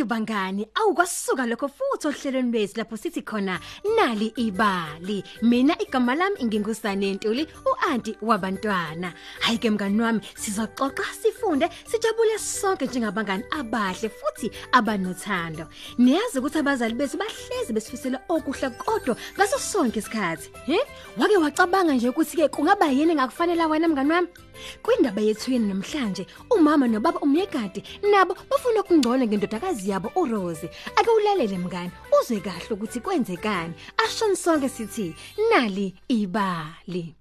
Konke bangani awukwasuka lokho futhi ohlelweni lwethu lapho sithi khona nali ibali. Mina igama lami ngingusane Ntuli, uanti wabantwana. Hayi ke mngani wami sizoxoxa sifunde sijabule sonke njengabangani abahle futhi abanothando. Niyazi ukuthi abazali bethu bahlezi besifisela okuhle kodwa ngaso sonke isikhathi. He? Wake wacabanga nje ukuthi ke kungaba yini ngakufanele wena mngani wami? Kwindaba yethu yeni namhlanje umama nobaba umyekade nabo bafuna ukungcola ngendodakazi yabo uRose. Ake ulalele mngani uzwe kahle ukuthi kwenzekani. Ashon sonke sithi nali ibali.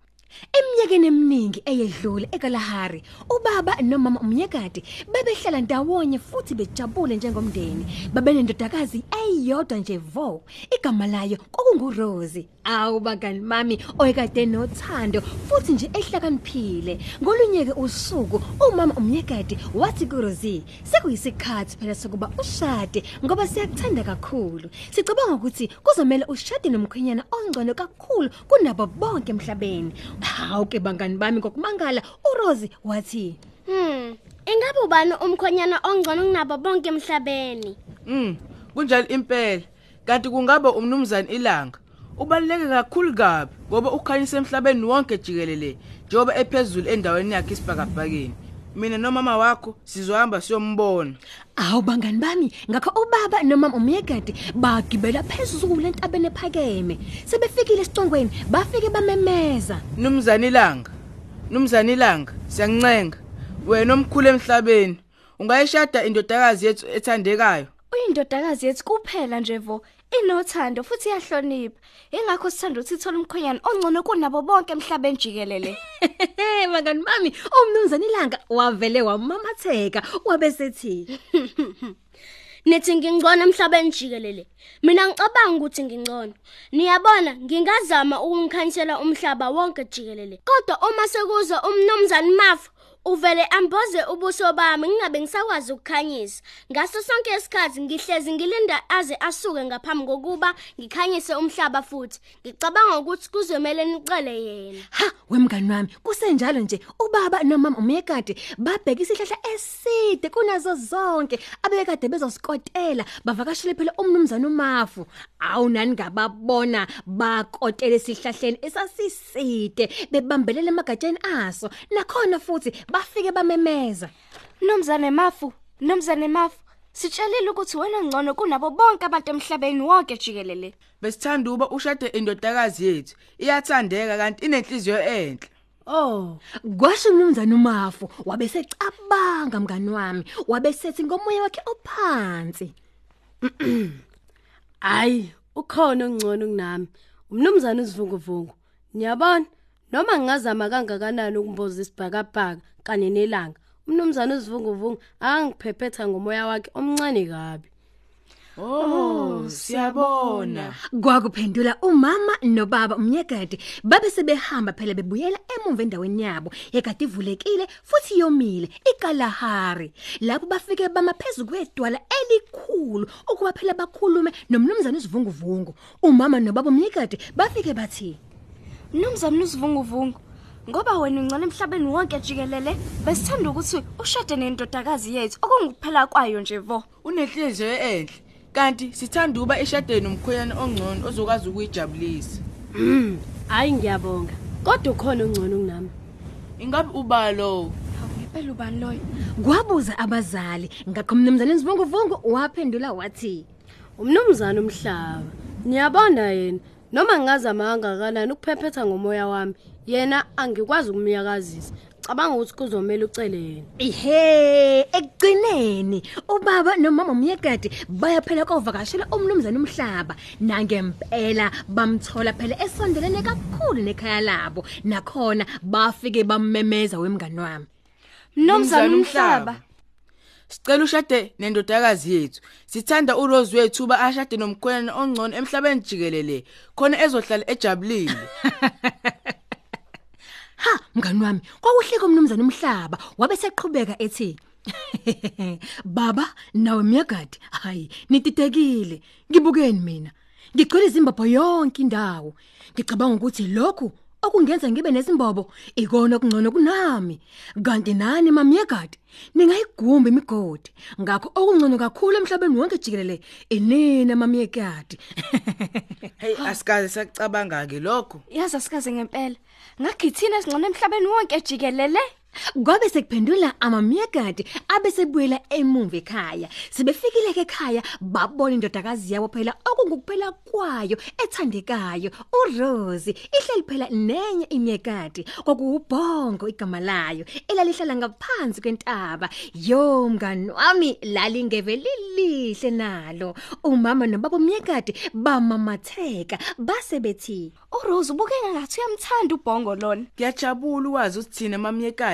Eminyakeni eminingi eyedlule eKalahari, ubaba nomama umnyekade bebehlala ndawonye futhi bejabule njengomndeni. Babenendodakazi eyodwa nje vo. Igama layo kwakunguRose. Awu bangani mami oyekade nothando futhi nje ehlakaniphile. Ngolunyeke usuku umama umnyekade wathi kuRose, "Sekuyisikhathi phela sokuba ushade ngoba siyakuthanda kakhulu. Sicabanga ukuthi kuzomela ushade nomkhwenyana ongcono kakhulu kunabo bonke emhlabeni." Hawu ke bangani bami ngokumangala uRose wathi Hmm, ingabe ubani umkhonyana ongcono kunabo bonke emhlabeni? Mm, kunjalo impela. Kanti kungaba umnumzane ilanga. Ubaluleke kakhulu kabi ngoba ukhanyisa emhlabeni wonke jikelele njengoba ephezulu endaweni yakhe isibhakabhakeni. Mina nomama wakho sizohamba siyombona. Awu bangani bami ngakho ubaba nomama umyekade bagibela phezulu entabeni ephakeme sebefikile esicongweni bafike bamemeza Numzane ilanga. Numzane ilanga, siyancenga. Wena omkhulu emhlabeni, ungayishada indodakazi yethu ethandekayo. Uyindodakazi yethu kuphela nje vo inothando futhi iyahlonipha. Ingakho sithanda ukuthi ithola umkhonyana ongcono kunabo bonke emhlabeni jikelele. bangani bami umnumzane ilanga wavele wamamatheka wabesethi Nithi ngingcono emhlabeni jikelele. Mina ngicabanga ukuthi ngingcono. Niyabona, ngingazama ukungikhanyisela umhlaba wonke jikelele. Kodwa uma sekuza umnomzana Mafu uvele amboze ubuso bami ngingabe ngisakwazi ukukhanyisa. Ngaso sonke isikhathi ngihlezi ngilinda aze asuke ngaphambi kokuba ngikhanyise umhlaba futhi. Ngicabanga ukuthi kuzomela nicele yena. ha wemngani wami kusenjalo nje ubaba nomama umyekade babheka isihlahla eside kunazo zonke abekade bezosikotela bavakashele phela umnumzane uMafu awu nani ngababona bakotela esihlahleni esasiside bebambelele emagatsheni aso nakhona futhi bafike bamemeza Nomzane Mafu, Nomzane Mafu, sitshelile ukuthi wena ngcono kunabo bonke abantu emhlabeni wonke jikelele. Besithanda uba ushade indodakazi yethu. Iyathandeka kanti inenhliziyo enhle. Oh, kwasho umnumzane uMafu wabesecabanga mngani wami, wabesethi ngomoya wakhe ophansi. Hayi, ukhona ongcono kunami. Umnumzane usivunguvungu. Niyabona? Noma ngingazama kangakanani ukumboza isibhakabhaka kanye nelanga. Umnumzane usivunguvungu angiphephetha ngomoya wakhe omncane kabi. Oh, siyabona. Kwakuphendula umama nobaba umnyekade babe sebehamba phela bebuyela emuva endaweni yabo ekade ivulekile futhi yomile iKalahari lapho bafike bama phezulu kwedwala elikhulu ukuba phela bakhulume nomnumzane usivunguvungu umama nobaba umnyekade bafike bathi Nomzane usivunguvungu. Ngoba wena ungcono emhlabeni wonke jikelele, besithanda ukuthi ushade nendodakazi yethu okungukuphela kwayo nje vo. Unenhliziyo enhle. Kanti sithanda uba eshadeni nomkhwenyana ongcono ozokwazi ukuyijabulisa. Hayi ngiyabonga. Kodwa ukhona ongcono kunami. Ingabe uba lo? Ngempela ubani loyo? kwabuza abazali ngakho umnumzane usivunguvungu waphendula wathi Umnumzane umhlaba. Niyabona yena noma ngingazama kangakanani ukuphephetha ngomoya wami, yena angikwazi ukumyakazisa. Cabanga ukuthi kuzomela ucele yena. Ihe ekugcineni ubaba nomama umyekade baya phela kovakashela umnumzane umhlaba nangempela bamthola phela esondelene kakhulu nekhaya labo nakhona bafike bamemeza wemngani wami Nomzane umhlaba. Sicela ushade nendodakazi yethu. Sithanda uRose wethu uba ashade nomkhwenyana ongcono emhlabeni jikelele. Khona ezohlala ejabulile. ha mngani wami kwakuhle komnumzane umhlaba wabe seqhubeka ethi baba nawe myagadi hayi nititekile ngibukeni mina ngigcwele izimbabho yonke indawo ngicabanga ukuthi lokhu okungenza ngibe nezimbobo ikona okungcono kunami. Kanti nani mamyekade ningayigumba imigodi. Ngakho okungcono kakhulu emhlabeni wonke jikelele inina mamyekade hey asikaze sacabanga ke lokho yazi asikaze ngempela. Ngagithina esingcono emhlabeni wonke jikelele. Kwabe sekuphendula amamyekade abesebuyela emuva ekhaya. Sibefikile ke ekhaya babona indodakazi yabo phela okungukuphela kwayo ethandekayo uRose ihleli phela nenye imyekade kwakuwubhongo igama layo elalihlala ngaphansi kwentaba. Yo mngani wami lalingeve lilihle nalo. Umama nobaba umyekade bamamatheka base bethi uRose ubukeka ngathi uyamthanda ubhongo lona ngiyajabula ukwazi ukuthi thina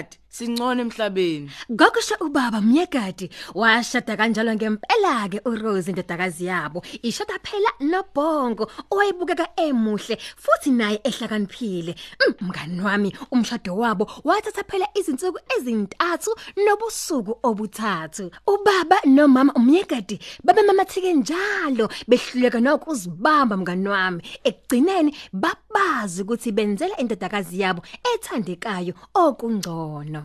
mamyekade singcono emhlabeni. Ngokusho ubaba Myekadi washada kanjalo ngempela ke uRose indodakazi yabo. Ishada phela noBhongo owayebukeka emuhle futhi naye ehlakaniphile. Mm, mngani wami umshado wabo wathatha phela izinsuku ezintathu nobusuku obuthathu. Ubaba nomama uMyekadi babemamathike njalo behluleka nokuzibamba mngani wami. Ekugcineni babazi ukuthi benzela indodakazi yabo ethandekayo okungcono.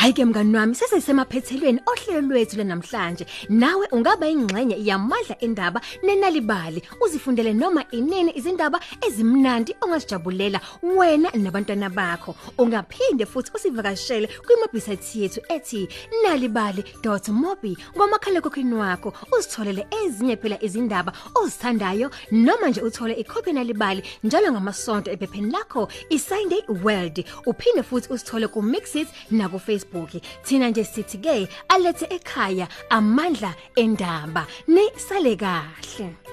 Hayike mngani wami sesesemaphethelweni ohlelo lwethu lenamhlanje nawe ungaba ingxenye yamadla endaba nenalibali. Uzifundele noma inene izindaba ezimnandi ongazijabulela wena nabantwana bakho. Ungaphinde futhi usivakashele kwimabhisayithi yethu ethi nalibali.mobi ngomakhala ekhokhini wakho. Uzitholele ezinye phela izindaba ozithandayo noma nje uthole ikhophi nalibali njalo ngamasonto ephepheni lakho iSunday World. Uphinde futhi usithole ku Mixit na ku Facebook thina nje sithi ke alethe ekhaya amandla endaba. Ni sale kahle.